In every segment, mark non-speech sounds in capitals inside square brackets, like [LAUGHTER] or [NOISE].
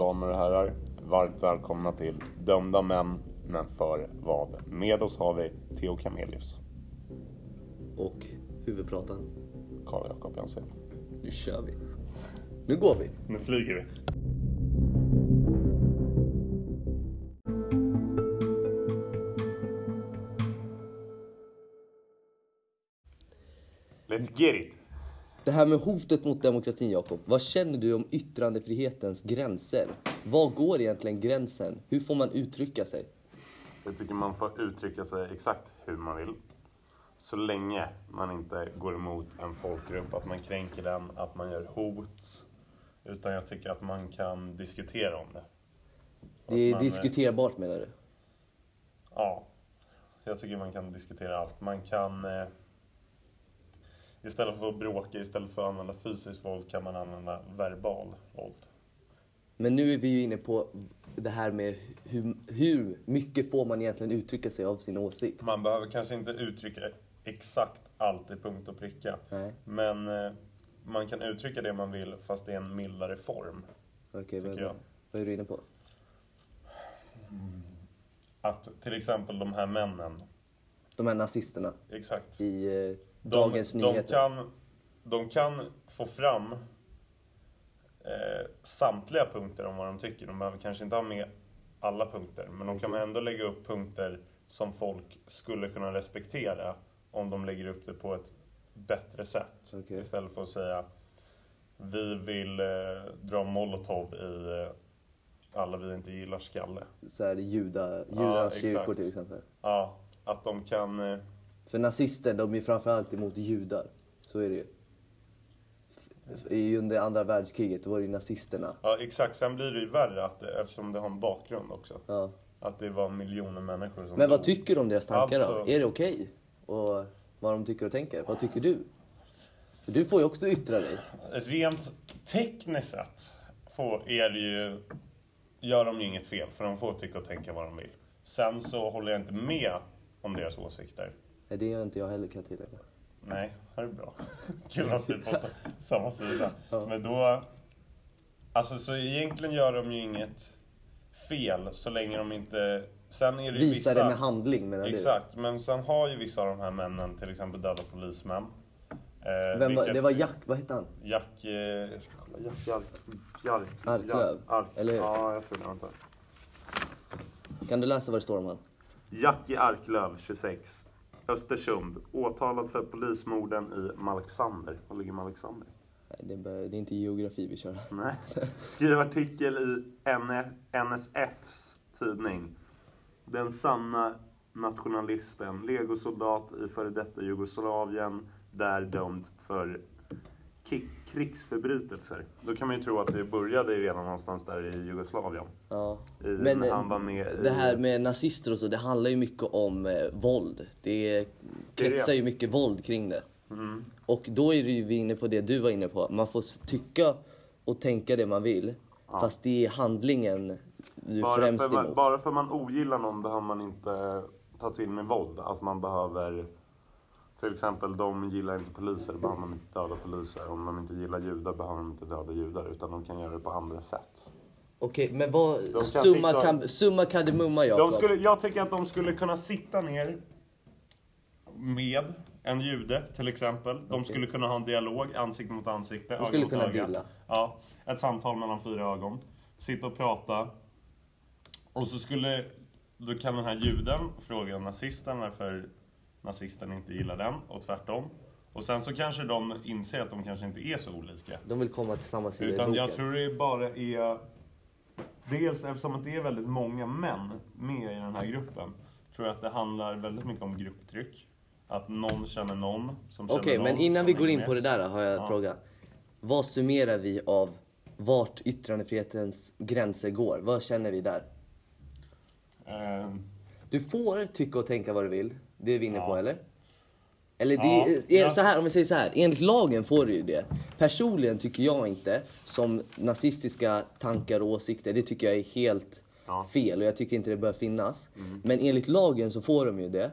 damer och herrar. Varmt välkomna till Dömda män, men för vad? Med oss har vi Theo Camelius, Och huvudpratan. Karl Jakob Jansson. Nu kör vi. Nu går vi. Nu flyger vi. Let's get it! Det här med hotet mot demokratin Jakob. Vad känner du om yttrandefrihetens gränser? Var går egentligen gränsen? Hur får man uttrycka sig? Jag tycker man får uttrycka sig exakt hur man vill. Så länge man inte går emot en folkgrupp, att man kränker den, att man gör hot. Utan jag tycker att man kan diskutera om det. Det är man, eh, diskuterbart menar du? Ja, jag tycker man kan diskutera allt. Man kan... Eh, istället för att bråka, istället för att använda fysiskt våld kan man använda verbal våld. Men nu är vi ju inne på det här med hur, hur mycket får man egentligen uttrycka sig av sin åsikt? Man behöver kanske inte uttrycka exakt allt i punkt och pricka. Nej. Men eh, man kan uttrycka det man vill fast i en mildare form. Okej, vad, jag. vad är du inne på? Att till exempel de här männen, De här nazisterna exakt. i eh, De, Dagens de, Nyheter. kan, de kan få fram eh, samtliga punkter om vad de tycker. De behöver kanske inte ha med alla punkter. Men de kan Okej. ändå lägga upp punkter som folk skulle kunna respektera om de lägger upp det på ett bättre sätt. Okej. Istället för att säga vi vill eh, dra molotov i eh, alla vi inte gillar skalle. Så här, juda, judarnas exakt. kyrkor till exempel. Ja, att de kan... För nazister, de är framförallt emot judar. Så är det ju. I under andra världskriget, då var det ju nazisterna. ja, exakt. Sen blir det ju värre att, det- eftersom det har en bakgrund också. Ja. Att det var miljoner människor som Men vad dog. tycker du om deras tankar då? Alltså- Är det okej? Och vad de tycker och tänker? Vad tycker du? För du får ju också yttra dig. Rent tekniskt sett får, är det ju, gör de ju inget fel, för de får tycka och tänka vad de vill. Sen så håller jag inte med om deras åsikter. Nej, det gör inte jag heller kan jag tillägga. Nej, det är bra. [LAUGHS] Kul att vi är på sa- samma sida. Ja. Men då... Alltså så egentligen gör de ju inget fel så länge de inte... Sen är det ju Visa vissa... det med handling menar du? Exakt, men sen har ju vissa av de här männen till exempel dödat polismän. Eh, Vem var, vilket- det var Jack, vad hette han? Jack... Eh, jag ska kolla. Jack Jark... Jark Arklöv, Ark, eller hur? Ja, jag tror det. Vänta. Kan du läsa vad det står om han? Jackie Arklöv, 26. Östersund. Åtalad för polismorden i Malexander. Var ligger Malexander? Det, är, inte geografi vi kör. Nej. [LAUGHS] Skriv artikel i NSFs tidning. Den sanna nationalisten, legosoldat i före detta Jugoslavien, där dömd för krigsförbrytelser. Då kan man ju tro att det började redan någonstans där i Jugoslavien. Ja. I, Men när eh, han var med i... det här med nazister och så, det handlar ju mycket om eh, våld. Det kretsar ju mycket våld kring det. Mm. Och då är det vi inne på det du var inne på. Man får tycka och tänka det man vill. Fast det är handlingen du Bara främst för, emot. bara för man ogillar någon behöver man inte ta till med våld. Att man behöver... Till exempel, de gillar inte poliser, behöver man inte döda poliser. Om de inte gillar judar behöver de inte döda judar, utan de kan göra det på andra sätt. Okej, men vad... kan Summa, sitta- summa kardemumma Jakob. De skulle, jag tycker att de skulle kunna sitta ner med en jude, till exempel. De Okej. skulle kunna ha en dialog, ansikte mot ansikte, öga skulle kunna öga. deala. Ja, ett samtal mellan fyra ögon. Sitta och prata. Och så skulle, då kan den här juden fråga nazisten varför nazisten inte gillar den, och tvärtom. Och sen så kanske de inser att de kanske inte är så olika. De vill komma till samma sida i Utan jag tror det bara är... Dels eftersom att det är väldigt många män med i den här gruppen. Tror jag att det handlar väldigt mycket om grupptryck. Att någon känner någon som känner Okej, någon men innan som vi går in med. på det där har jag en Ja. fråga. Vad summerar vi av vart yttrandefrihetens gränser går? Vad känner vi där? Eh, Du får tycka och tänka vad du vill. Det är vi inne på, Ja. eller? Eller det Ja, är, så här, om vi säger så här. Enligt lagen får du ju det. Personligen tycker jag inte, som nazistiska tankar och åsikter, det tycker jag är helt Ja. fel och jag tycker inte det bör finnas. Men enligt lagen så får de ju det.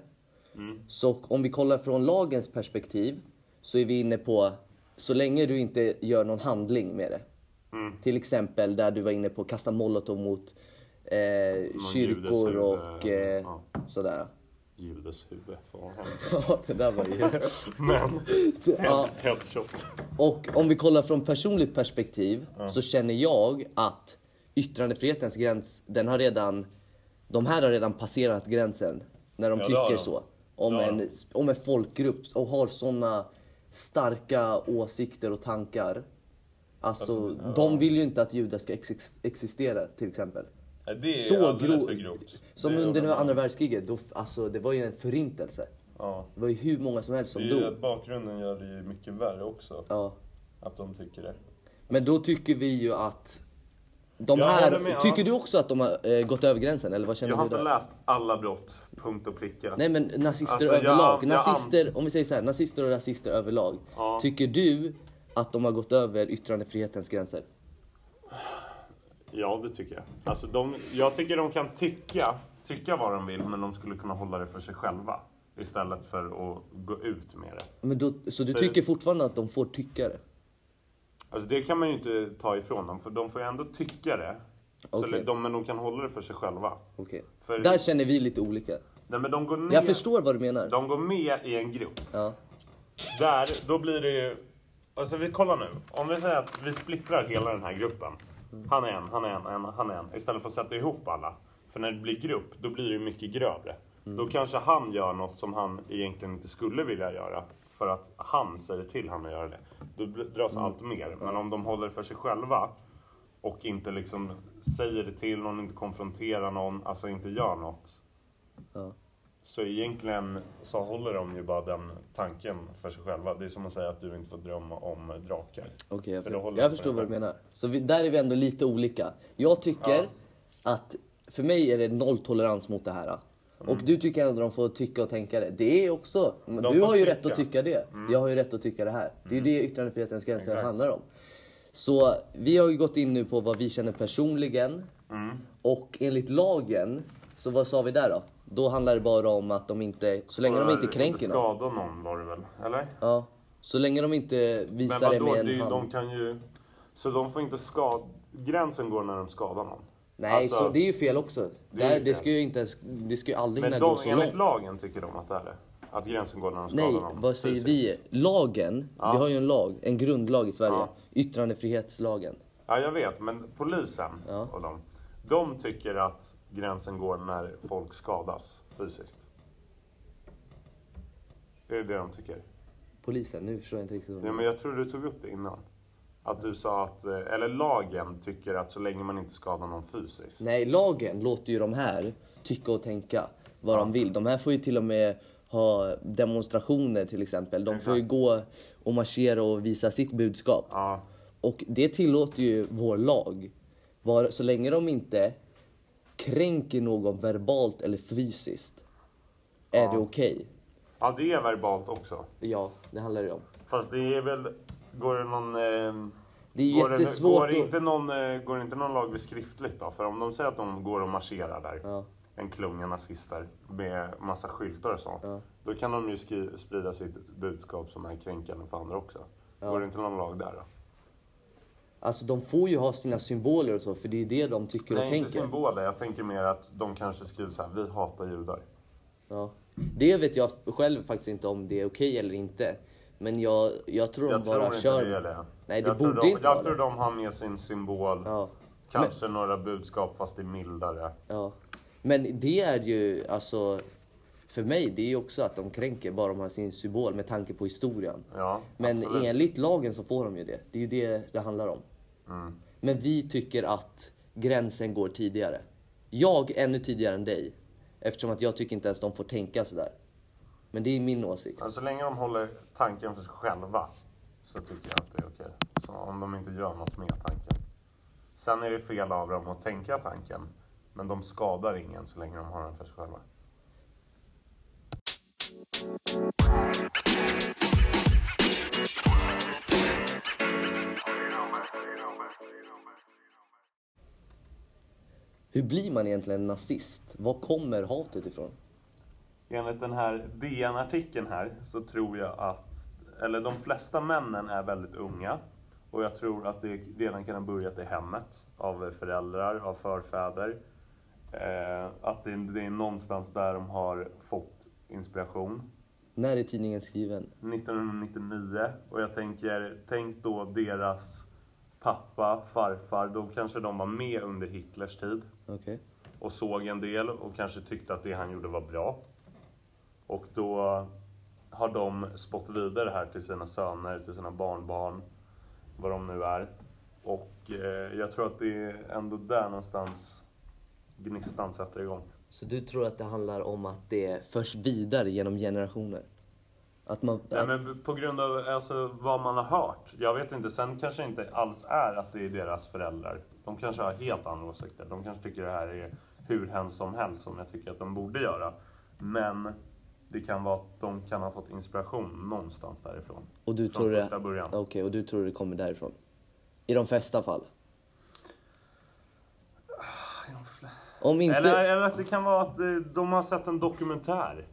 Mm. Så om vi kollar från lagens perspektiv så är vi inne på så länge du inte gör någon handling med det. Mm. Till exempel där du var inne på kasta molotov mot eh, kyrkor och eh, ja. sådär. Judes huvud, fan [LAUGHS] Ja, det där var ju... [LAUGHS] Men, Ja. headshot. Och om vi kollar från personligt perspektiv så känner jag att yttrandefrihetens gräns, den har redan, de här har redan passerat gränsen när de Ja, tycker så. Om, Ja. en, om en folkgrupp och har såna starka åsikter och tankar. Alltså, Alltså, ja. de vill ju inte att judar ska ex- existera till exempel. Det är Så alldeles grov- för grovt. Som Det under de- andra världskriget, då, alltså, det var ju en förintelse. Ja. Det var ju hur många som helst Det som är dog. att bakgrunden gör det ju mycket värre också. Ja. Att de tycker det. Men då tycker vi ju att de Jag här, med, tycker ja. du också att de har eh, gått över gränsen eller vad känner Jag har inte läst alla brott, punkt och pricka. Nej men nazister Alltså, överlag, jag nazister, om vi säger så här, nazister och rasister överlag. Ja. Tycker du att de har gått över yttrandefrihetens gränser? Ja, det tycker jag. Alltså, de, jag tycker de kan tycka, tycka vad de vill, men de skulle kunna hålla det för sig själva. Istället för att gå ut med det. Men då, så du För- tycker fortfarande att de får tycka det? Alltså det kan man ju inte ta ifrån dem, för de får ju ändå tycka det. Så Okej. de, men de kan hålla det för sig själva. För- Där känner vi lite olika. Nej, men de går med, Jag förstår vad du menar. De går med i en grupp. Ja. Där, då blir det ju... Alltså vi kollar nu. Om vi säger att vi splittrar hela den här gruppen. Han är en, han är en, en han är en. Istället för att sätta ihop alla. För när det blir grupp, då blir det mycket grövre. Då kanske han gör något som han egentligen inte skulle vilja göra. För att han säger till han att göra det. Då dras allt mer. Men om de håller det för sig själva och inte liksom säger det till någon, inte konfronterar någon, alltså inte gör något. Ja. Så egentligen så håller de ju bara den tanken för sig själva. Det är som att säga att du inte får drömma om drakar. Okej, jag, För jag förstår för vad du menar. Så vi, där är vi ändå lite olika. Jag tycker Ja. att för mig är det nolltolerans mot det här. Och du tycker ändå de får tycka och tänka det. Det är också, du får har ju tycka. rätt att tycka det. Jag har ju rätt att tycka det här. Det är ju det yttrandefrihetens gränser Exakt. handlar om. Så vi har ju gått in nu på vad vi känner personligen. Mm. Och enligt lagen, så vad sa vi där då? Då handlar det bara om att de inte, så länge de inte kränker någon. skada någon var det väl? Eller? Ja. Så länge de inte visar det vadå? med Det en hand. de kan ju... Så de får inte skada... Gränsen går när de skadar någon. Nej, Alltså, så det är ju fel också. Det Det, fel. ska ju inte ens, det ska ju aldrig Men gå så enligt långt. lagen tycker de att det är det. Att gränsen går när de skadar Nej, någon. vad säger fysiskt. vi? Lagen, Ja. vi har ju en lag, en grundlag i Sverige. Ja. Yttrandefrihetslagen. Ja, jag vet. Men polisen Ja. och de, de tycker att gränsen går när folk skadas fysiskt. Är det det de tycker? Polisen, nu förstår jag inte riktigt. vad Ja, menar. men jag tror du tog upp det innan. Att du sa att, eh, eller lagen tycker att så länge man inte skadar någon fysiskt. Nej, lagen låter ju de här tycka och tänka vad de vill. De här får ju till och med ha demonstrationer till exempel. De får ju gå och marschera och visa sitt budskap. Ja, Och det tillåter ju vår lag. Var, så länge de inte kränker någon verbalt eller fysiskt är Ja. det okej. ja, det är verbalt också. Ja, det handlar det om. Fast det är väl, går det någon... Eh, Det är går, det, går, att- inte någon, eh, går inte någon lag vid skriftligt då? För om de säger att de går och marscherar där, Ja. en klunga nazister med massa skyltar och sånt. Ja. Då kan de ju sprida sitt budskap som är kränkande för andra också. Går det inte någon lag där då? Alltså de får ju ha sina symboler och så, för det är det de tycker och Nej, inte tänker. symboler. Jag tänker mer att de kanske skriver så här, vi hatar judar. Ja. Det vet jag själv faktiskt inte om det är okej eller inte. Men jag, jag tror de Jag bara tror kör. det det. Nej, det jag borde de, inte Jag vara tror det. de har med sin symbol. Ja. Kanske några budskap fast det är mildare. Ja. Men det är ju alltså, för mig, det är ju också att de kränker bara de har sin symbol med tanke på historien. Ja, Men absolut. enligt lagen så får de ju det. Det är ju det det handlar om. Mm. Men vi tycker att gränsen går tidigare. Jag ännu tidigare än dig. Eftersom att jag tycker inte ens de får tänka sådär. Men det är min åsikt. Men så länge de håller tanken för sig själva så tycker jag att det är okej. Så om de inte gör något med tanken. Sen är det fel av dem att tänka tanken. Men de skadar ingen så länge de har den för sig själva. Hur blir man egentligen nazist? Var kommer hatet ifrån? Enligt den här DN-artikeln här så tror jag att, eller de flesta männen är väldigt unga Och jag tror att det redan kan ha börjat i hemmet, av föräldrar, av förfäder. Eh, att det, det är någonstans där de har fått inspiration. När är tidningen skriven? 1999 och jag tänker, tänk då deras pappa, farfar, då kanske de var med under Hitlers tid Okej. och såg en del och kanske tyckte att det han gjorde var bra. Och då har de spått vidare här till sina söner, till sina barnbarn, vad de nu är. Och eh, jag tror att det är ändå där någonstans gnistan sätter igång. Så du tror att det handlar om att det förs vidare genom generationer? Att man... Nej, men på grund av alltså, vad man har hört. Jag vet inte, sen kanske inte alls är att det är deras föräldrar. De kanske har helt andra åsikter. De kanske tycker det här är hur hemskt som helst som jag tycker att de borde göra. Men det kan vara att de kan ha fått inspiration någonstans därifrån. och du från tror det... första början. Okej, och du tror det kommer därifrån? I de flesta fall? Om inte... Eller, eller att det kan vara att eh, de har sett en dokumentär.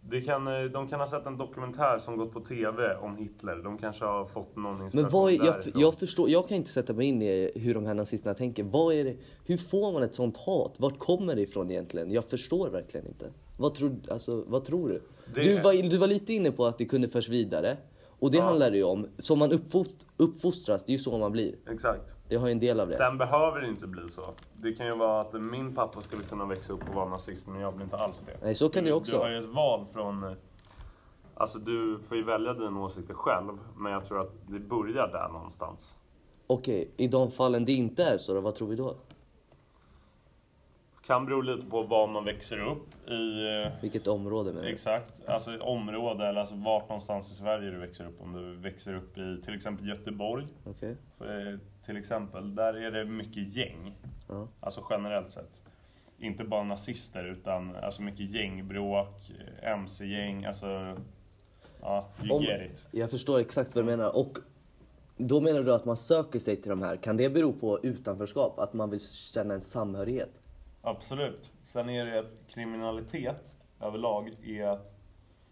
Det kan, eh, de kan ha sett en dokumentär som gått på TV om Hitler. De kanske har fått någon inspiration Men vad är, jag, jag förstår, jag kan inte sätta mig in i hur de här nazisterna tänker. Vad är det, hur får man ett sånt hat? Vart kommer det ifrån egentligen? Jag förstår verkligen inte. Vad tror, alltså, vad tror du? Det- Du, var, du var lite inne på att det kunde förs vidare. Och det Ja. handlar det ju om. Som man uppfost, uppfostras, det är ju så man blir. Exakt. Det har ju en del av det. Sen behöver det inte bli så. Det kan ju vara att min pappa skulle kunna växa upp och vara nazist, men jag blir inte alls det. Nej, så kan det ju Du också. har ju ett val från... eh, Alltså du får ju välja dina åsikter själv, men jag tror att det börjar där någonstans. Okej, i de fallen det inte är så då, vad tror vi då? Kan bero lite på var man växer upp i... eh, Vilket område menar du? Exakt, alltså område eller alltså vart någonstans i Sverige du växer upp. Om du växer upp i till exempel Göteborg, Okej. eh, till exempel, där är det mycket gäng. Ja. Alltså generellt sett. Inte bara nazister utan alltså mycket gängbråk, eh, mc-gäng, alltså... Ja, you Om- get it. Jag förstår exakt vad du menar. Och då menar du att man söker sig till de här. Kan det bero på utanförskap? Att man vill känna en samhörighet? Absolut. Sen är det att kriminalitet överlag är att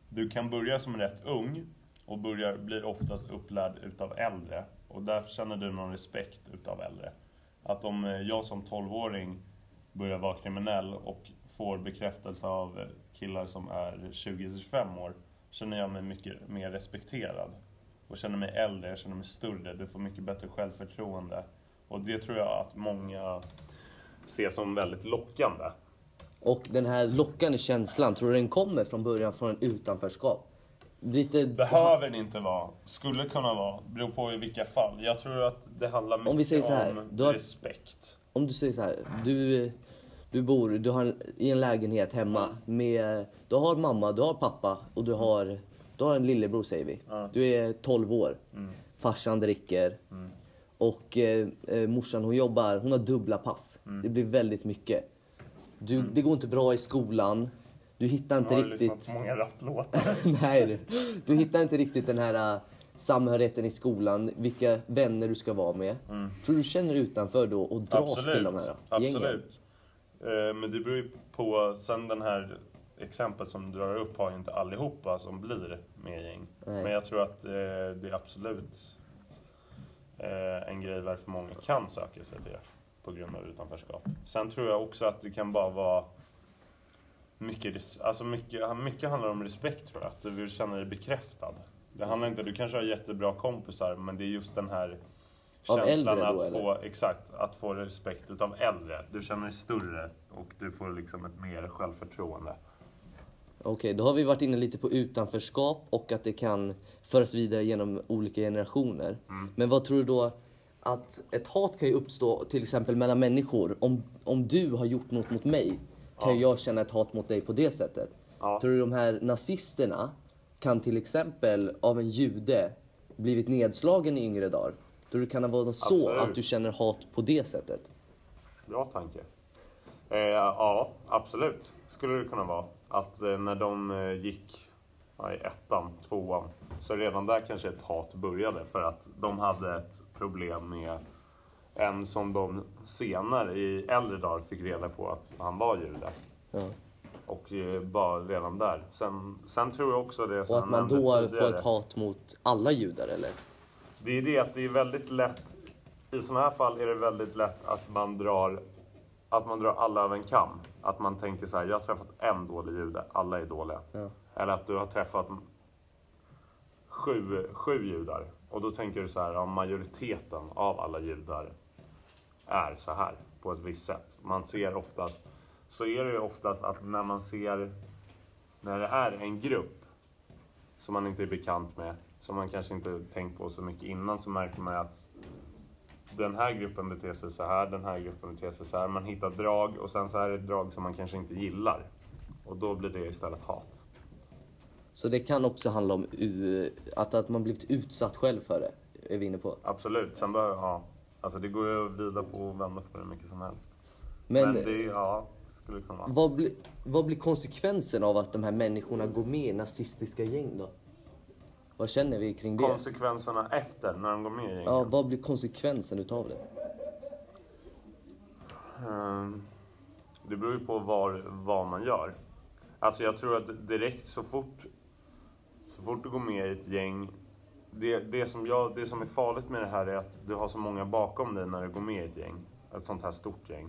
du kan börja som rätt ung och börjar, blir oftast upplärd utav äldre. Och därför känner du någon respekt utav äldre. Att om eh, jag som 12-åring börjar vara kriminell och får bekräftelse av eh, killar som är 20-25 år, känner jag mig mycket mer respekterad. Och känner mig äldre, jag känner mig större, du får mycket bättre självförtroende. Och det tror jag att många ser som väldigt lockande. Och den här lockande känslan, tror du den kommer från början från en utanförskap? Lite... Behöver det inte vara, skulle kunna vara, beror på i vilka fall. Jag tror att det handlar mycket Om vi säger så här, om du har- respekt. Om du säger så här, du, du bor du har en, i en lägenhet hemma med, du har mamma, du har pappa och du har, du har en lillebror säger vi. Ja. Du är 12 år. Mm. Farsan dricker. Och eh, eh, morsan hon jobbar, hon har dubbla pass. Mm. Det blir väldigt mycket. Du, Det går inte bra i skolan. Du hittar Jag inte har riktigt... på många rapplåtar. [LAUGHS] Nej, du. du hittar inte riktigt den här uh, samhörigheten i skolan, vilka vänner du ska vara med. Tror du känner utanför då och dras till Absolut. de här gängen? Absolut. Eh, Men det beror ju på, sen den här exemplet som du drar upp har ju inte allihopa som blir med gäng. Nej. Men jag tror att eh, det är absolut eh, en grej varför många kan söka sig till det på grund av utanförskap. Sen tror jag också att det kan bara vara mycket, alltså mycket, mycket handlar om respekt tror jag. Att du vill känna dig bekräftad. Det handlar inte, du kanske har jättebra kompisar men det är just den här Av känslan äldre då, att eller? få, exakt, att få respekt utav äldre. Du känner dig större och du får liksom ett mer självförtroende. Okej, då har vi varit inne lite på utanförskap och att det kan föras vidare genom olika generationer. Mm. Men vad tror du då att ett hat kan ju uppstå till exempel mellan människor. Om, om du har gjort något mot mig kan ju jag känna ett hat mot dig på det sättet. Ja. Tror du de här nazisterna kan till exempel av en jude blivit nedslagen i yngre dagar? Tror du det kan vara så Absolut. att du känner hat på det sättet? Bra tanke. Eh, ja, absolut. Skulle det kunna vara. Att eh, när de eh, gick ja, i ettan, tvåan, så redan där kanske ett hat började för att de hade ett problem med en som de senare i äldre dagar fick reda på att han var jude. Ja. Och eh, bara redan där. Sen, sen tror jag också det Och att man då får tidigare. ett hat mot alla judar eller? Det är det att det är väldigt lätt, i sådana här fall är det väldigt lätt att man drar, att man drar alla över en kam. Att man tänker så här, jag har träffat en dålig jude, alla är dåliga. Ja. Eller att du har träffat sju, sju judar. Och då tänker du så här, ja, majoriteten av alla judar är så här på ett visst sätt. Man ser oftast, så är det ju oftast att när man ser, när det är en grupp som man inte är bekant med, som man kanske inte tänkt på så mycket innan, så märker man att den här gruppen beter sig så här, den här gruppen beter sig så här. Man hittar drag och sen så är det drag som man kanske inte gillar. Och då blir det istället hat. Så det kan också handla om att, att man blivit utsatt själv för det. Är vi inne på. Absolut. Sen bör, ja. Alltså det går ju att vrida på och vända på det hur mycket som helst. Men, Men, det, ja, skulle kunna vara. vad, bli, vad blir konsekvensen av att de här människorna går med i nazistiska gäng då? Vad känner vi kring det? Konsekvenserna efter, när de går med i gängen. Ja, vad blir konsekvensen utav det? Ehm, Det beror ju på var, vad man gör. Alltså jag tror att direkt så fort, så fort du går med i ett gäng. Det, det, som jag, det som är farligt med det här är att du har så många bakom dig när du går med i ett gäng. Ett sånt här stort gäng.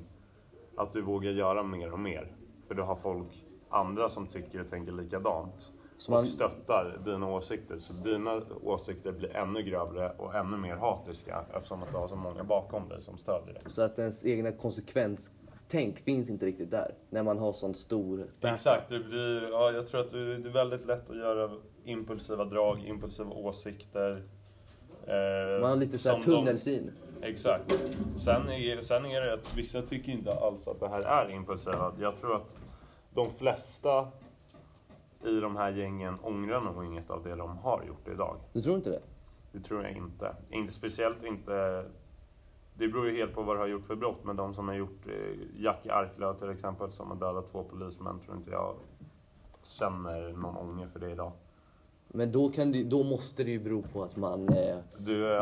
Att du vågar göra mer och mer. För du har folk, andra som tycker och tänker likadant. Så man- Och stöttar dina åsikter. Så dina åsikter blir ännu grövre och ännu mer hatiska. Eftersom att du har så många bakom dig som stödjer dig. Så att ens egna konsekvenstänk finns inte riktigt där. När man har sån stor... Exakt, det blir, ja, jag tror att det är väldigt lätt att göra impulsiva drag, impulsiva åsikter. Eh, Man har lite så här som de- tunnelsyn. Exakt. Sen är, sen är det att vissa tycker inte alls att det här är impulsiva. Jag tror att de flesta i de här gängen ångrar nog inget av det de har gjort idag. Du tror inte det? Det tror jag inte. Inte speciellt inte... Det beror ju helt på vad du har gjort för brott, men de som har gjort eh, Jackie Arklöv till exempel, som har dödat två polismän, tror inte jag känner någon ånger för det idag. Men då, kan det, då måste det ju bero på att man, eh,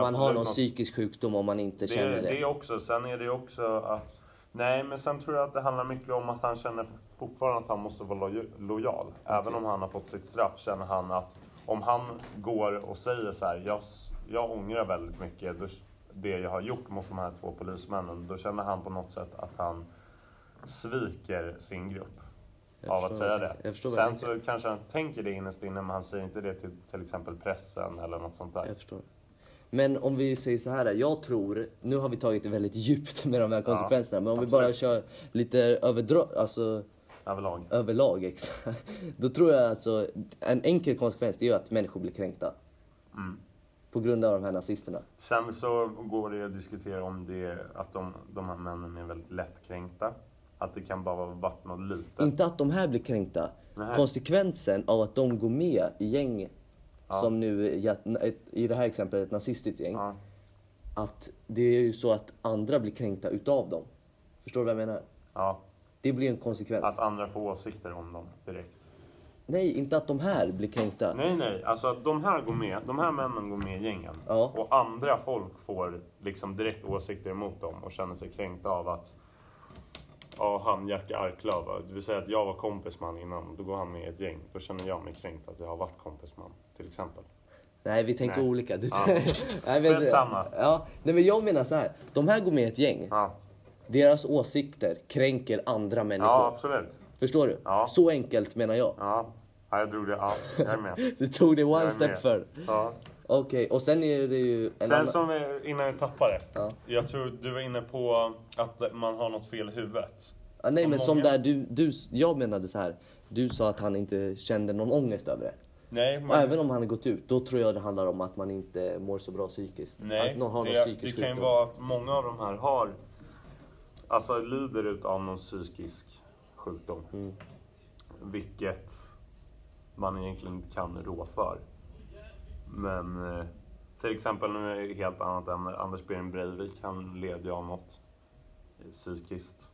man har någon något- psykisk sjukdom om man inte det, känner det. det också. Sen är det också att... Nej, men sen tror jag att det handlar mycket om att han känner fortfarande att han måste vara loj- lojal. Även om han har fått sitt straff känner han att om han går och säger så här, jag, jag ångrar väldigt mycket det jag har gjort mot de här två polismännen. Då känner han på något sätt att han sviker sin grupp. Av att säga det. jag förstår vad Sen så kanske han tänker det innerst inne, men han säger inte det till till exempel pressen eller något sånt där. Jag förstår. Men om vi säger så här, jag tror, nu har vi tagit det väldigt djupt med de här konsekvenserna, men om vi bara kör lite överdra, alltså Överlag. överlag, exakt. [LAUGHS] Då tror jag alltså, en enkel konsekvens det är ju att människor blir kränkta. Mm. På grund av de här nazisterna. Sen så går det att diskutera om det, att de, de här männen är väldigt lättkränkta. Att det kan bara ha varit något litet. Inte att de här blir kränkta. Nej. Konsekvensen av att de går med i gäng, Ja. som nu i det här exemplet ett nazistiskt gäng. Ja. Att det är ju så att andra blir kränkta utav dem. Förstår du vad jag menar? ja. Det blir en konsekvens. Att andra får åsikter om dem direkt. Nej, inte att de här blir kränkta. Nej, nej. Alltså att de här går med, de här männen går med i gängen. Ja. Och andra folk får liksom direkt åsikter emot dem och känner sig kränkta av att Ja, han Jackie Arklöv, det vill säga att jag var kompis med han innan, då går han med i ett gäng. Då känner jag mig kränkt att jag har varit kompis med han, till exempel. Nej, vi tänker Nej. olika. Du, Ja. [LAUGHS] nej, men, Skitsamma. ja, nej, men jag menar så här. De här går med i ett gäng. Ja, Deras åsikter kränker andra människor. ja absolut. Förstår du? Ja. Så enkelt menar jag. Ja, ja jag drog det. Ja, jag är med. [LAUGHS] Du tog det one step för. Ja. Okej, och sen är det ju en Sen annan... som vi, innan vi tappar det. Ja. Jag tror du var inne på att man har något fel i huvudet. Ja, nej, som men som många- där du, du... Jag menade så här. Du sa att han inte kände någon ångest över det. Nej, men, Och även om han har gått ut, då tror jag det handlar om att man inte mår så bra psykiskt. nej att någon har någon det, psykisk det kan ju sjukdom. vara att många av de här har, alltså lider utav någon psykisk sjukdom. Mm. Vilket man egentligen inte kan rå för. Men eh, till exempel, nu är det helt annat ämne. Anders Behring Breivik, han led ju av något psykiskt.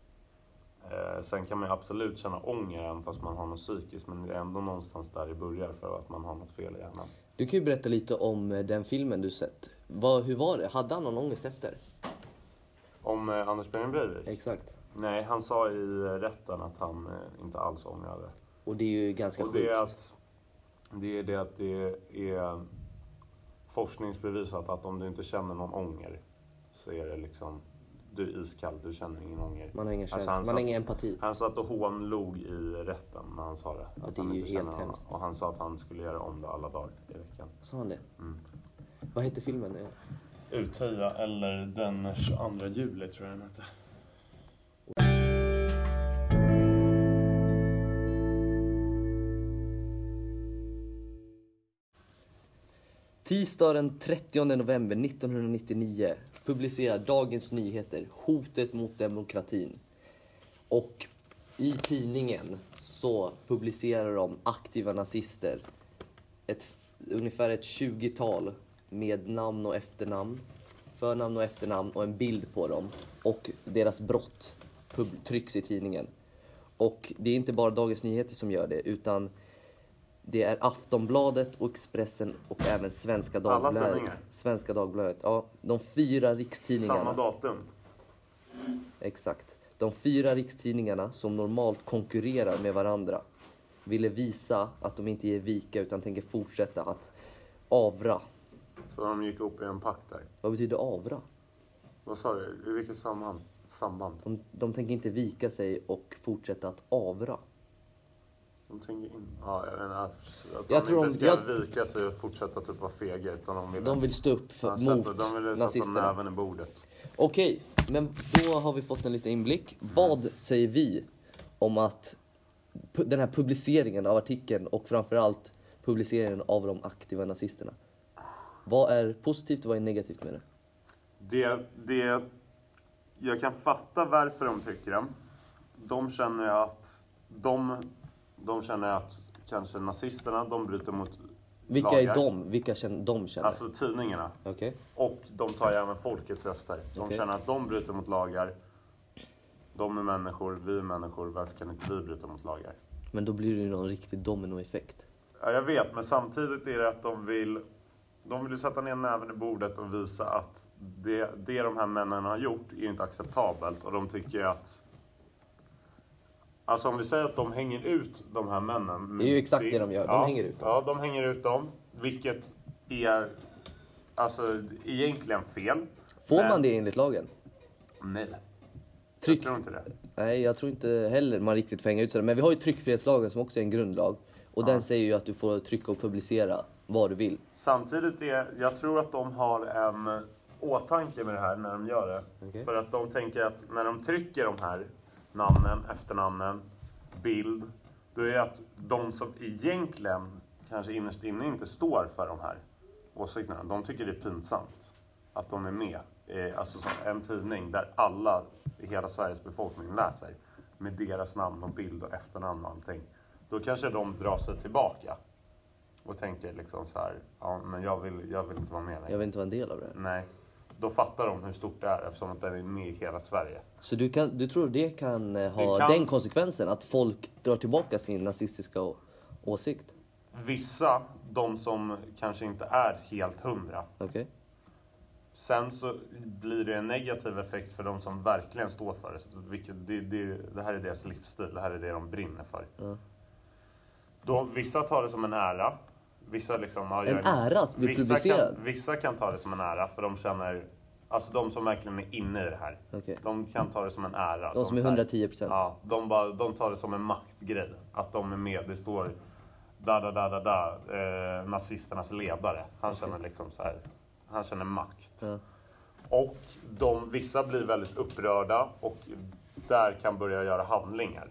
Eh, sen kan man ju absolut känna ånger även fast man har något psykiskt. Men det är ändå någonstans där det börjar för att man har något fel i hjärnan. Du kan ju berätta lite om eh, den filmen du sett. Vad, hur var det? Hade han någon ångest efter? Om Anders Behring Breivik? Exakt. Nej, han sa i rätten att han inte alls ångrade. Och det är ju ganska Och sjukt. det är, att, det är det att det är... forskningsbevisat att om du inte känner någon ånger så är det liksom, du är iskall, du känner ingen ånger. Man har ingen Alltså, man satt- har ingen empati. Han satt och hånlog i rätten när han sa det. Ja, Att det är ju inte helt hemskt. Och han sa att han skulle göra om det alla dagar i veckan. Sa han det? Mm. Vad heter filmen? Ja. Uthöja eller den 22 juli tror jag den hette. Tisdag den 30 november 1999 publicerar Dagens Nyheter Hotet mot demokratin. Och i tidningen så publicerar de aktiva nazister. Ett, ungefär ett 20-tal med namn och efternamn. Förnamn och efternamn och en bild på dem. Och deras brott trycks i tidningen. Och det är inte bara Dagens Nyheter som gör det utan det är Aftonbladet och Expressen och även Svenska Alla Dagbladet. tidningar? Svenska Dagbladet, ja. De fyra rikstidningarna. Samma datum. Exakt. De fyra rikstidningarna som normalt konkurrerar med varandra ville visa att de inte ger vika utan tänker fortsätta att avra. Så de gick upp i en pakt där. Vad betyder avra? Vad sa du? I vilket samband? Samband? De, de tänker inte vika sig och fortsätta att avra. De tänker in... Ja, jag menar att att de Jag tror inte ska vika sig och fortsätta typ vara fega utan de vill... De vill stå upp för, Ja, sätta- mot de vill sätta nazisterna. näven i bordet. Okej, men då har vi fått en liten inblick. Vad säger vi om att den här publiceringen av artikeln och framförallt publiceringen av de aktiva nazisterna? Vad är positivt och vad är negativt med det? Det, det, jag kan fatta varför de tycker det. De känner att de, de känner att kanske nazisterna, de bryter mot Vilka lagar. är de? Vilka känner, de känner? Alltså tidningarna. Okej. Och de tar ju även folkets röster. De Okej. känner att de bryter mot lagar. De är människor, vi är människor. Varför kan inte vi bryta mot lagar? Men då blir det ju någon riktig dominoeffekt. Ja, jag vet, men samtidigt är det att de vill, de vill ju sätta ner näven i bordet och visa att det, det de här männen har gjort är inte acceptabelt. Och de tycker ju att... Alltså om vi säger att de hänger ut de här männen. Det är ju exakt det de gör. De ja, hänger ut dem. Ja, de hänger ut dem. Vilket är alltså egentligen fel. Får Men- man det enligt lagen? Nej, Tryck... jag tror inte det. Nej, jag tror inte heller man riktigt får hänga ut sig. Men vi har ju tryckfrihetslagen som också är en grundlag. Och den säger ju att du får trycka och publicera vad du vill. Samtidigt är, jag tror att de har en åtanke med det här när de gör det. Okej. För att de tänker att när de trycker de här namnen, efternamnen, bild, då är det att de som egentligen kanske innerst inne inte står för de här åsikterna, de tycker det är pinsamt att de är med. alltså en tidning där alla i hela Sveriges befolkning läser med deras namn och bild och efternamn och allting. Då kanske de drar sig tillbaka och tänker liksom så här, ja men jag vill, jag vill inte vara med Jag längre. vill inte vara en del av det. Nej. Då fattar de hur stort det är eftersom att det är med i hela Sverige. Så du, kan, du tror det kan eh, ha Det kan- den konsekvensen? Att folk drar tillbaka sin nazistiska å- åsikt? Vissa, de som kanske inte är helt hundra. Okej? Sen så blir det en negativ effekt för de som verkligen står för det. Det, det. Det här är deras livsstil, det här är det de brinner för. Ja. Då, vissa tar det som en ära. Vissa liksom, ja, En ära att bli vissa publicerad? kan, vissa kan ta det som en ära för de känner, alltså de som verkligen är inne i det här. Okej. De kan ta det som en ära. De som är så här- 110 procent? Ja, de, bara, de tar det som en maktgrej. Att de är med. Det står da da da da da, eh, nazisternas ledare. Han känner liksom så här, han känner makt. Ja. Och de, vissa blir väldigt upprörda och där kan börja göra handlingar.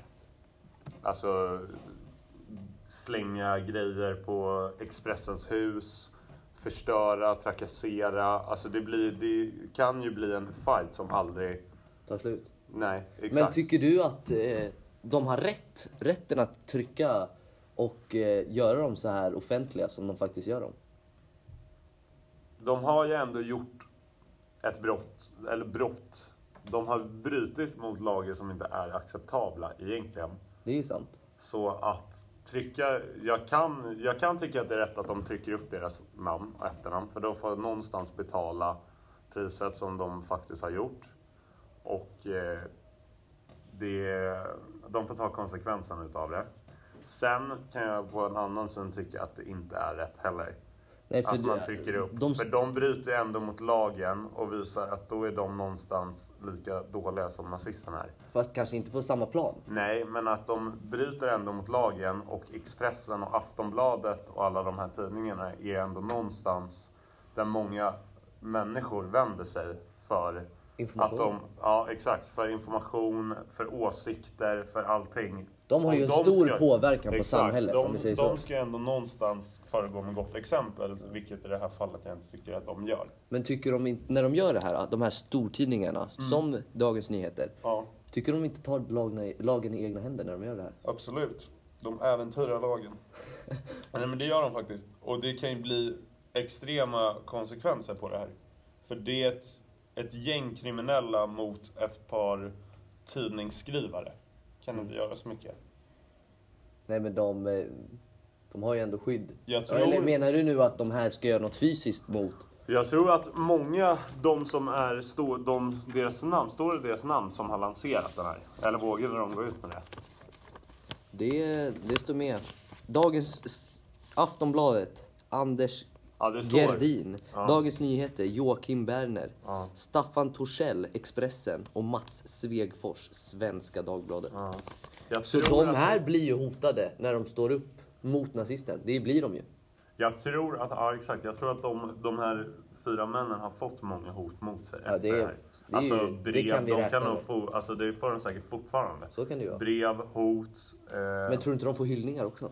Alltså slänga grejer på Expressens hus, förstöra, trakassera. Alltså det, blir, det kan ju bli en fight som aldrig... Tar slut. Nej, exakt. Men tycker du att eh, de har rätt? Rätten att trycka och eh, göra dem så här offentliga som de faktiskt gör dem? De har ju ändå gjort ett brott, eller brott. De har brutit mot lagar som inte är acceptabla egentligen. Det är ju sant. Så att trycka, jag kan, jag kan tycka att det är rätt att de trycker upp deras namn och efternamn. För då får någonstans betala priset som de faktiskt har gjort. Och eh, det, de får ta konsekvensen utav det. Sen kan jag på en annan syn tycka att det inte är rätt heller. Nej, att man trycker upp. de- För de bryter ju ändå mot lagen och visar att då är de någonstans lika dåliga som nazisterna är. Fast kanske inte på samma plan. Nej, men att de bryter ändå mot lagen och Expressen och Aftonbladet och alla de här tidningarna är ändå någonstans där många människor vänder sig för Information. att de, ja exakt, för information, för åsikter, för allting. De har ju en de stor ska- påverkan på Exakt, samhället, de, om vi säger de så. ska ändå någonstans föregå med gott exempel, vilket i det här fallet jag inte tycker att de gör. Men tycker de inte, när de gör det här, de här stortidningarna, Mm. som Dagens Nyheter, Ja, tycker de inte tar lagen, lagen i egna händer när de gör det här? absolut. De äventyrar lagen. [LAUGHS] Nej men det gör de faktiskt. Och det kan ju bli extrema konsekvenser på det här. För det är ett, ett gäng kriminella mot ett par tidningsskrivare. Kan inte göra så mycket. Nej men de, eh, de har ju ändå skydd. Jag tror- Eller menar du nu att de här ska göra något fysiskt mot? Jag tror att många, de som är, stå, de, deras namn, står det deras namn som har lanserat den här? Eller vågade de gå ut med det? Det, det står med. Dagens Aftonbladet, Anders Ja. Gerdin. Ja. Dagens Nyheter, Joakim Berner. Ja. Staffan Torssell, Expressen. Och Mats Svegfors, Svenska Dagbladet. Så de att- här blir ju hotade när de står upp mot nazisten. Det blir de ju. Jag tror att, ja exakt, jag tror att de, de här fyra männen har fått många hot mot sig efter det det här. det Alltså ju- brev, kan de kan nog få, alltså det får de säkert fortfarande. Så kan det ju vara. Brev, hot. Eh, Men tror du inte de får hyllningar också?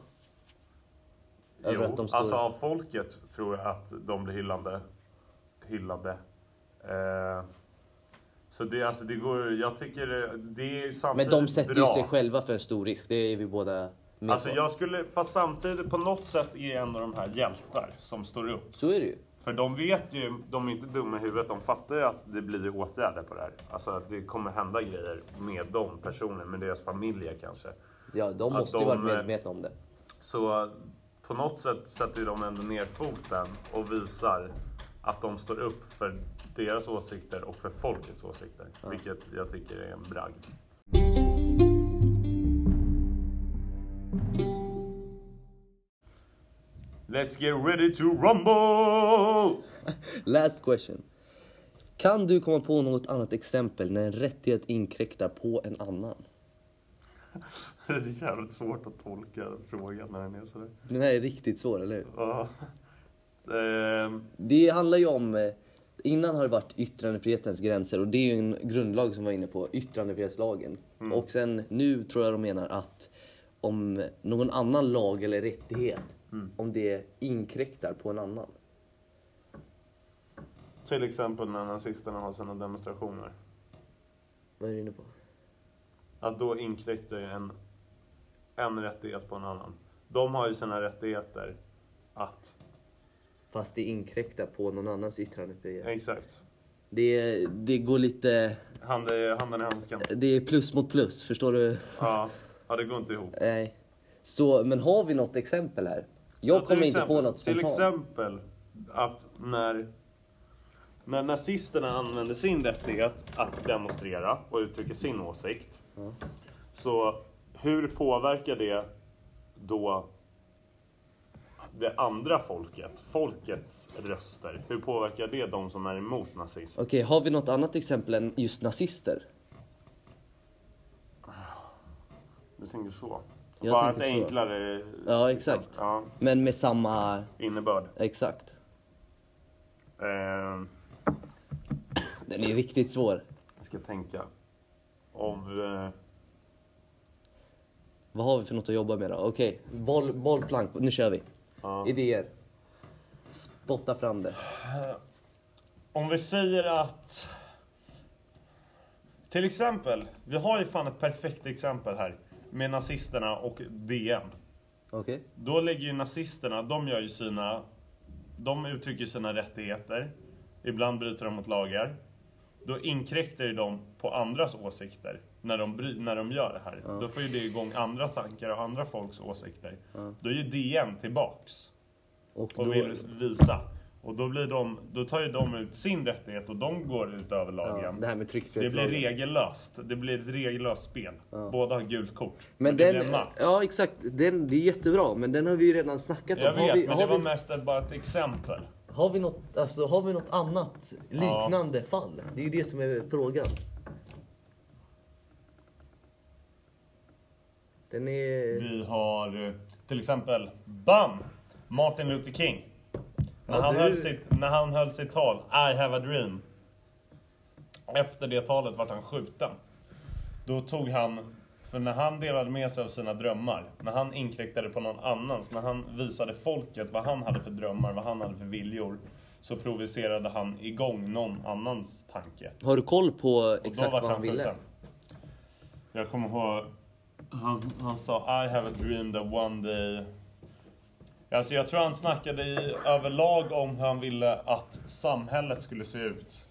Över jo, att de står- alltså av folket tror jag att de blir hyllande. Hyllade. Eh, så det, alltså det går, jag tycker det, det är Men samtidigt de sätter bra. ju sig själva för en stor risk. Det är vi båda med Alltså på. jag skulle, fast samtidigt på något sätt är ändå de här hjältar som står upp. Så är det ju. För de vet ju, de är inte dumma i huvudet, de fattar ju att det blir åtgärder på det här. Alltså att det kommer hända grejer med dem personligen, med deras familjer kanske. Ja, de Att måste ju de, varit eh, medvetna om det. Så på något sätt sätter de ändå ner foten och visar att de står upp för deras åsikter och för folkets åsikter. Vilket jag tycker är en bragd. Let's get ready to rumble! [LAUGHS] Last question. Kan du komma på något annat exempel när en rättighet inkräktar på en annan? Det är jävligt svårt att tolka frågan när den är sådär. Den här är riktigt svår, eller hur? Ja. Ehm, Det handlar ju om... eh, Innan har det varit yttrandefrihetens gränser och det är ju en grundlag som var inne på, yttrandefrihetslagen. Och sen nu tror jag de menar att om någon annan lag eller rättighet, om det inkräktar på en annan. till exempel när nazisterna har sina demonstrationer. Vad är du inne på? Att då inkräktar ju en, en rättighet på en annan. De har ju sina rättigheter att... Fast det inkräktar på någon annans yttrandefrihet. Exakt. Det, det går lite... Hand handen i handsken. Det är plus mot plus, förstår du? Ja. ja, det går inte ihop. Nej. Så, men har vi något exempel här? Jag Ja, till kommer inte exempel- på något Till spontant. exempel att när, när nazisterna använde sin rättighet att demonstrera och uttrycka sin åsikt. Så hur påverkar det då det andra folket? Folkets röster. Hur påverkar det de som är emot nazism? Okej, har vi något annat exempel än just nazister? Du tänker så? Jag Bara ett så. enklare Ja, exakt. ja, Men med samma... innebörd. Exakt. Eh, Den är riktigt svår. jag ska tänka. Om... Eh, Vad har vi för något att jobba med då? Okej, boll, bollplank. Nu kör vi. ja. Idéer. Spotta fram det. Om vi säger att... Till exempel, vi har ju fan ett perfekt exempel här. Med nazisterna och DN. Okej? Då lägger ju nazisterna, de gör ju sina... De uttrycker sina rättigheter. Ibland bryter de mot lagar. Då inkräktar ju de på andras åsikter när de, bry, när de gör det här. Då får ju det igång andra tankar och andra folks åsikter. Då är ju DN tillbaks Och och då, vill visa. Och då, blir de, då tar ju de ut sin rättighet och de går ut över Ja, lagen. det här med det blir regellöst. Det blir ett regellöst spel. Båda har gult kort. Men det den, blir en match. ja exakt, den, det är jättebra men den har vi ju redan snackat om. Jag vet, vi, men det var vi, mest ett, bara ett exempel. Har, vi något, alltså, har vi något annat liknande fall? Det är ju det som är frågan. Den är... Vi har eh, till exempel BAM! Martin Luther King. När, Ja, han du- höll sitt, när han höll sitt tal, I have a dream. Efter det talet vart han skjuten. Då tog han, för när han delade med sig av sina drömmar, när han inkräktade på någon annans, när han visade folket vad han hade för drömmar, vad han hade för viljor, så provocerade han igång någon annans tanke. Har du koll på exakt vad han ville? skjuten. Jag kommer ihåg, han, han sa I have a dream that one day... Alltså jag tror han snackade i, överlag om hur han ville att samhället skulle se ut.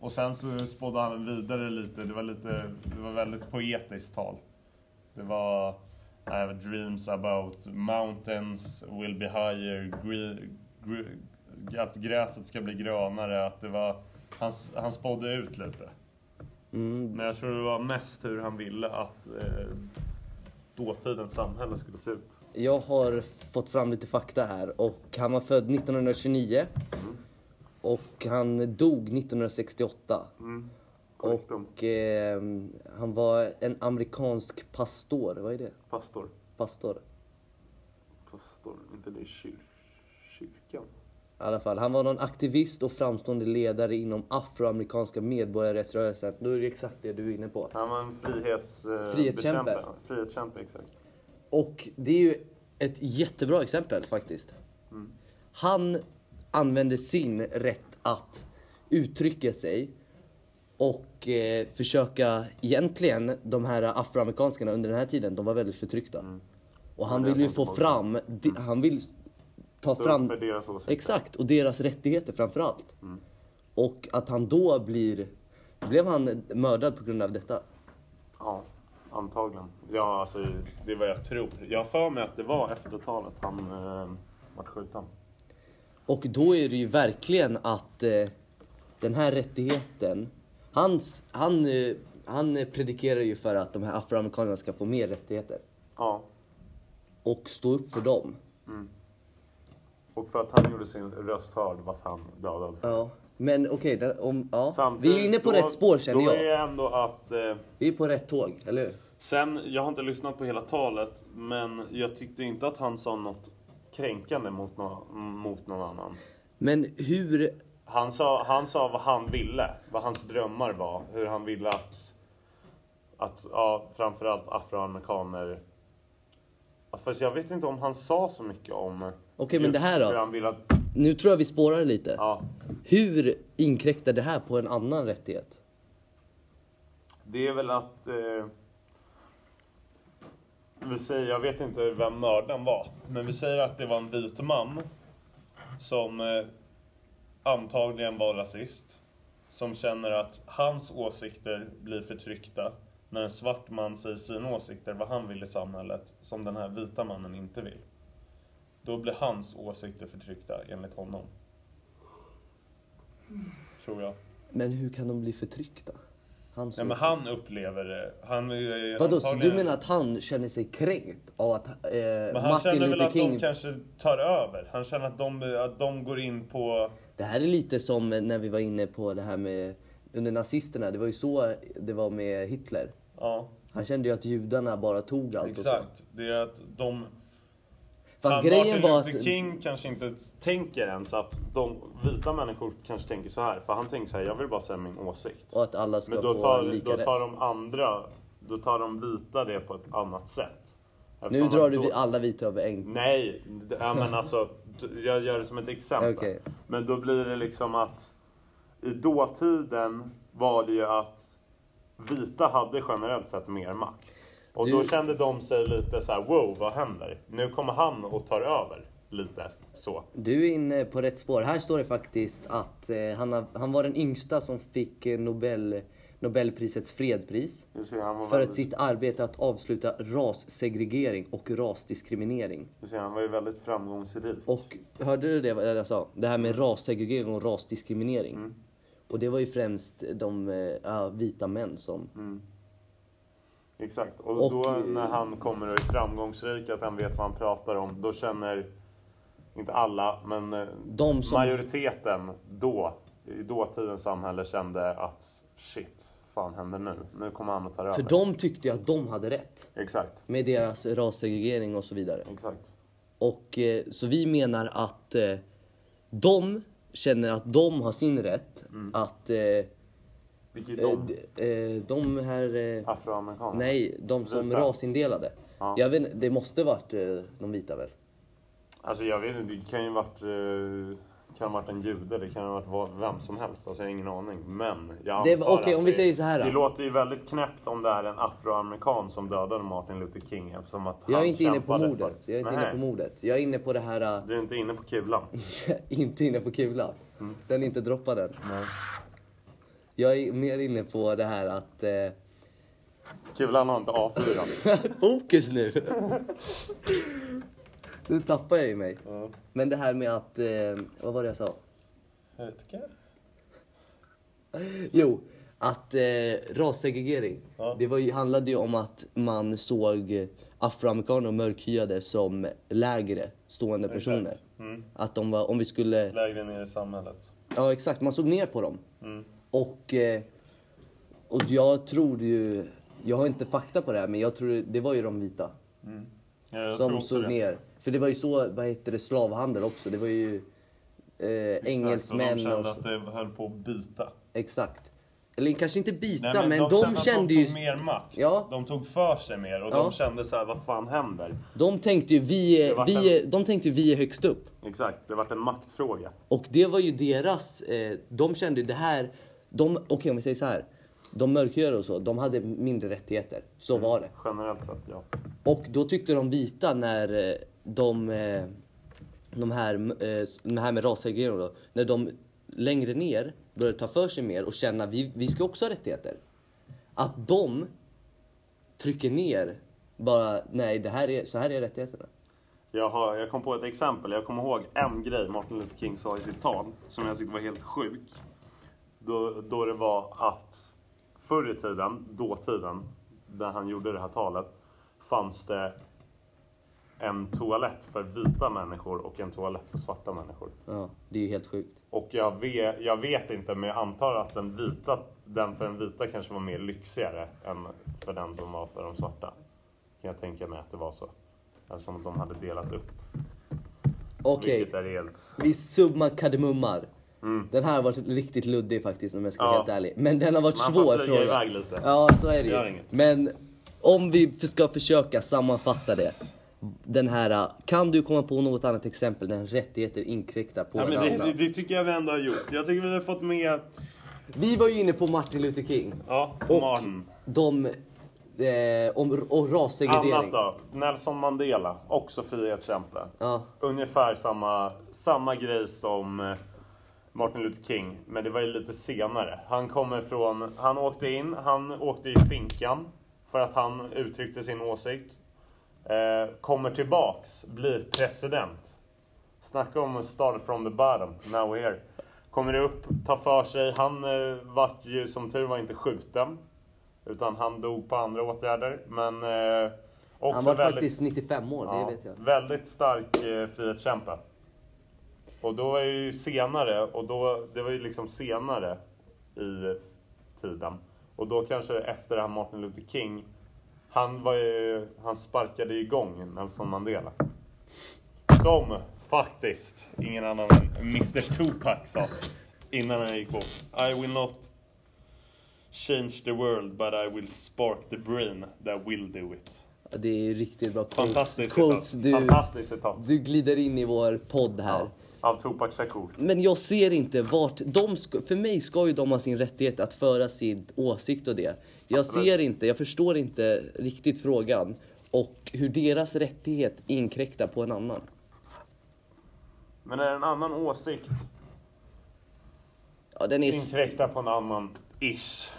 Och sen så spådde han vidare lite, det var lite, det var väldigt poetiskt tal. Det var I have dreams about mountains will be higher, gre, gre, att gräset ska bli grönare, att det var, han, han spådde ut lite. Mm, Men jag tror det var mest hur han ville att eh, dåtidens samhälle skulle se ut. Jag har fått fram lite fakta här och han var född 1929 och han dog 1968. Mm. Och eh, han var en amerikansk pastor, vad är det? Pastor. Pastor. Pastor, inte det kyr, kyrkan? I alla fall, han var någon aktivist och framstående ledare inom afroamerikanska medborgarrättsrörelsen. Då är det exakt det du är inne på. Han var en frihets, eh, Frihetskämpe. Frihetskämpe, exakt. Och det är ju ett jättebra exempel faktiskt. Han använde sin rätt att uttrycka sig och eh, försöka, egentligen de här afroamerikanerna under den här tiden, de var väldigt förtryckta. Och han Ja, vill ju få fram, di- han vill ta Stå fram för deras åsikter. Exakt, och deras rättigheter framför allt. Mm. Och att han då blir... Blev han mördad på grund av detta? Ja, antagligen. Ja, alltså det är vad jag tror. Jag har för mig att det var efter talet han eh, vart skjuten. Och då är det ju verkligen att eh, den här rättigheten... Hans, han, eh, han predikerar ju för att de här afroamerikanerna ska få mer rättigheter. Ja. Och stå upp för dem. Och för att han gjorde sin röst hörd vart han dödad. Ja. Men okej, om... ja. Samtidigt, vi är inne på då- rätt spår känner Då jag. är ändå att... Eh, Vi är på rätt tåg, eller hur? Sen, jag har inte lyssnat på hela talet, men jag tyckte inte att han sa något kränkande mot, nå mot någon annan. Men hur... Han sa, han sa vad han ville, vad hans drömmar var, hur han ville att, att ja, framförallt afroamerikaner... Fast jag vet inte om han sa så mycket om Okej, men just det här då? hur han ville att... Nu tror jag vi spårar lite. Ja, Hur inkräktar det här på en annan rättighet? det är väl att... Eh, vi säger, jag vet inte vem mördaren var, men vi säger att det var en vit man som eh, antagligen var rasist. Som känner att hans åsikter blir förtryckta när en svart man säger sina åsikter, vad han vill i samhället, som den här vita mannen inte vill. Då blir hans åsikter förtryckta enligt honom. Tror jag. Men hur kan de bli förtryckta? Han Ja, men han upplever det. Han Vadå, så du menar att han känner sig kränkt av att eh, Men han Martin känner väl Luther att de kanske tar över. Han känner att de, att de går in på... Det här är lite som när vi var inne på det här med under nazisterna. Det var ju så det var med Hitler. Ja, Han kände ju att judarna bara tog allt och så. exakt. Det är att de... Fast grejen Martin var att... Luther King kanske inte tänker ens att de vita människor kanske tänker så här. För han tänker så här, jag vill bara säga min åsikt. Och att alla ska Men då få tar, lika då rätt. tar de andra, då tar de vita det på ett annat sätt. Nu Eftersom drar att du då- alla vita över en. Nej, ja, men [LAUGHS] alltså, jag gör det som ett exempel. Okej. Men då blir det liksom att i dåtiden var det ju att vita hade generellt sett mer makt. Och Du- då kände de sig lite så här: wow, vad händer? Nu kommer han och tar över. Lite så. Du är inne på rätt spår. Här står det faktiskt att eh, han, har, han var den yngsta som fick eh, Nobel, Nobelprisets fredspris ser, han var, för att väldigt, sitt arbete att avsluta rassegregering och rasdiskriminering. du ser, han var ju väldigt framgångsrik. Och hörde du det vad jag sa? Det här med rassegregering och rasdiskriminering. Mm. Och det var ju främst de ja, vita män som... Mm. Exakt. Och, Och, då när han kommer och är framgångsrik, att han vet vad han pratar om, då känner, inte alla, men eh, De som- majoriteten då, i dåtidens samhälle kände att shit, fan händer nu? Nu kommer han att ta över. För de tyckte ju att de hade rätt. Exakt, Med deras rassegregering och så vidare. exakt. Och eh, så vi menar att eh, de känner att de har sin rätt. Att eh, Vilket eh, de? d- eh, de här... Eh, Afroamerikaner? nej, de som Vita? rasindelade. Ja. Jag vet, det måste varit eh, de vita väl? Alltså jag vet inte, det kan ju varit, eh, kan ha varit en jude, det kan ha varit vem som helst. Alltså jag har ingen aning. Men jag Det- antar okej, att om vi det- säger så här då. Det låter ju väldigt knäppt om det är en afroamerikan som dödade Martin Luther King. Eftersom att Jag är inte inne på mordet. För... Jag är inte inne Nej, på mordet. Jag är inne på det här... eh, Du är inte inne på kulan? [LAUGHS] inte inne på kulan. Den är inte droppad än. Nej. Jag är mer inne på det här att... Eh, Kulan har inte avfyrats. [LAUGHS] fokus nu! nu tappar jag ju mig. Ja. Men det här med att... Eh, vad var det jag sa? Jo, att eh, rassegregering. Ja. Det var ju, handlade ju om att man såg afroamerikaner och mörkhyade som lägre stående personer. Mm. Att de var, om vi skulle... Lägre ner i samhället. Ja exakt, man såg ner på dem. Mm. Och, eh, och jag tror ju, jag har inte fakta på det här men jag tror det var ju de vita Ja, jag tror som såg det. ner. För det var ju så, vad heter det, slavhandel också. Det var ju eh, Exakt, engelsmän och de kände och att det höll på att bita. Exexakt. Eller kanske inte bita Nej, men, de, att kände de ju, tog mer makt. Ja. De tog för sig mer och Ja. de kände så här, vad fan händer? de tänkte ju vi, är- vi, är- de tänkte ju vi är högst upp. Exakt, det vart en maktfråga. Och det var ju deras, eh, de kände ju det här, de, okej om vi säger så här. De mörkhyade och så, de hade mindre rättigheter. Så var det. Generellt sett, ja. Och då tyckte de vita när eh, de, eh, de här, eh, de här med rassegregering då, när de längre ner började ta för sig mer och känna vi, vi ska också ha rättigheter. Att de trycker ner bara, nej det här är, så här är rättigheterna. Jag, har, jag kom på ett exempel. Jag kommer ihåg en grej Martin Luther King sa i sitt tal som jag tyckte var helt sjuk. Då, då det var att förr i tiden, dåtiden, där han gjorde det här talet, fanns det en toalett för vita människor och en toalett för svarta människor. Ja, det är ju helt sjukt. Och jag vet, jag vet inte, men jag antar att den vita, den för den vita kanske var mer lyxigare än för den som var för de svarta. Kan jag tänka mig att det var så. Eftersom de hade delat upp. Okej, helt... vi summa kardemummar. Mm. Den här har varit riktigt luddig faktiskt om jag ska vara Ja. helt ärlig. Men den har varit Man får svår flyga fråga. iväg lite. Ja, så är det Gör ju. inget. Men om vi ska försöka sammanfatta det. Den här, kan du komma på något annat exempel där rättigheter inkräktar på Ja, men varandra? det, det, det tycker jag vi ändå har gjort. Jag tycker vi har fått med... Vi var ju inne på Martin Luther King. Ja, Och Martin. de, eh, om, och rassegregering. Annat då? Nelson Mandela, också frihetskämpe. Ja, Ungefär samma, samma grej som eh, Martin Luther King, men det var ju lite senare. Han kommer från, han åkte in, han åkte i finkan för att han uttryckte sin åsikt. Eh, kommer tillbaks, blir president. Snacka om start from the bottom, now we're here. Kommer upp, tar för sig. Han eh, vart ju som tur var inte skjuten. Utan han dog på andra åtgärder. Men eh, också han var väldigt... faktiskt 95 år, Ja, det vet jag. Väldigt stark eh, frihetskämpe. Och då är det ju senare, och då, det var ju liksom senare i tiden. Och då kanske efter det här Martin Luther King, han, var ju, han sparkade igång Nelson Mandela. Som faktiskt ingen annan än Mr Tupac sa innan han gick bort. I will not change the world but I will spark the brain that will do it. Ja, Det är riktigt bra quotes. Fantastiskt quotes citat. du, Fantastiskt citat. du glider in i vår podd här. Ja, av Tupac Shakur. Men jag ser inte vart de ska, för mig ska ju de ha sin rättighet att föra sin åsikt och det. Jag Absolut. ser inte, jag förstår inte riktigt frågan och hur deras rättighet inkräktar på en annan. Men är det en annan åsikt Ja, den är... inkräktar på en annan ish.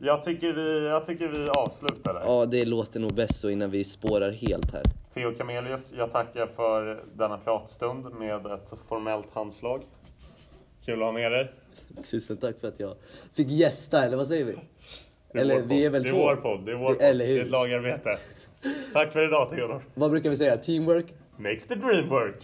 Jag tycker vi, jag tycker vi avslutar där. Ja, det låter nog bäst så innan vi spårar helt här. Theo Camelius, jag tackar för denna pratstund med ett formellt handslag. Kul att ha med dig. Tusen tack för att jag fick gästa, eller vad säger vi? Det är Eller vi är väl Det är två? vår podd. Det är vår podd. Eller hur? Det är ett lagarbete. Tack för idag Theodor. Vad brukar vi säga? Teamwork? Makes the dream work.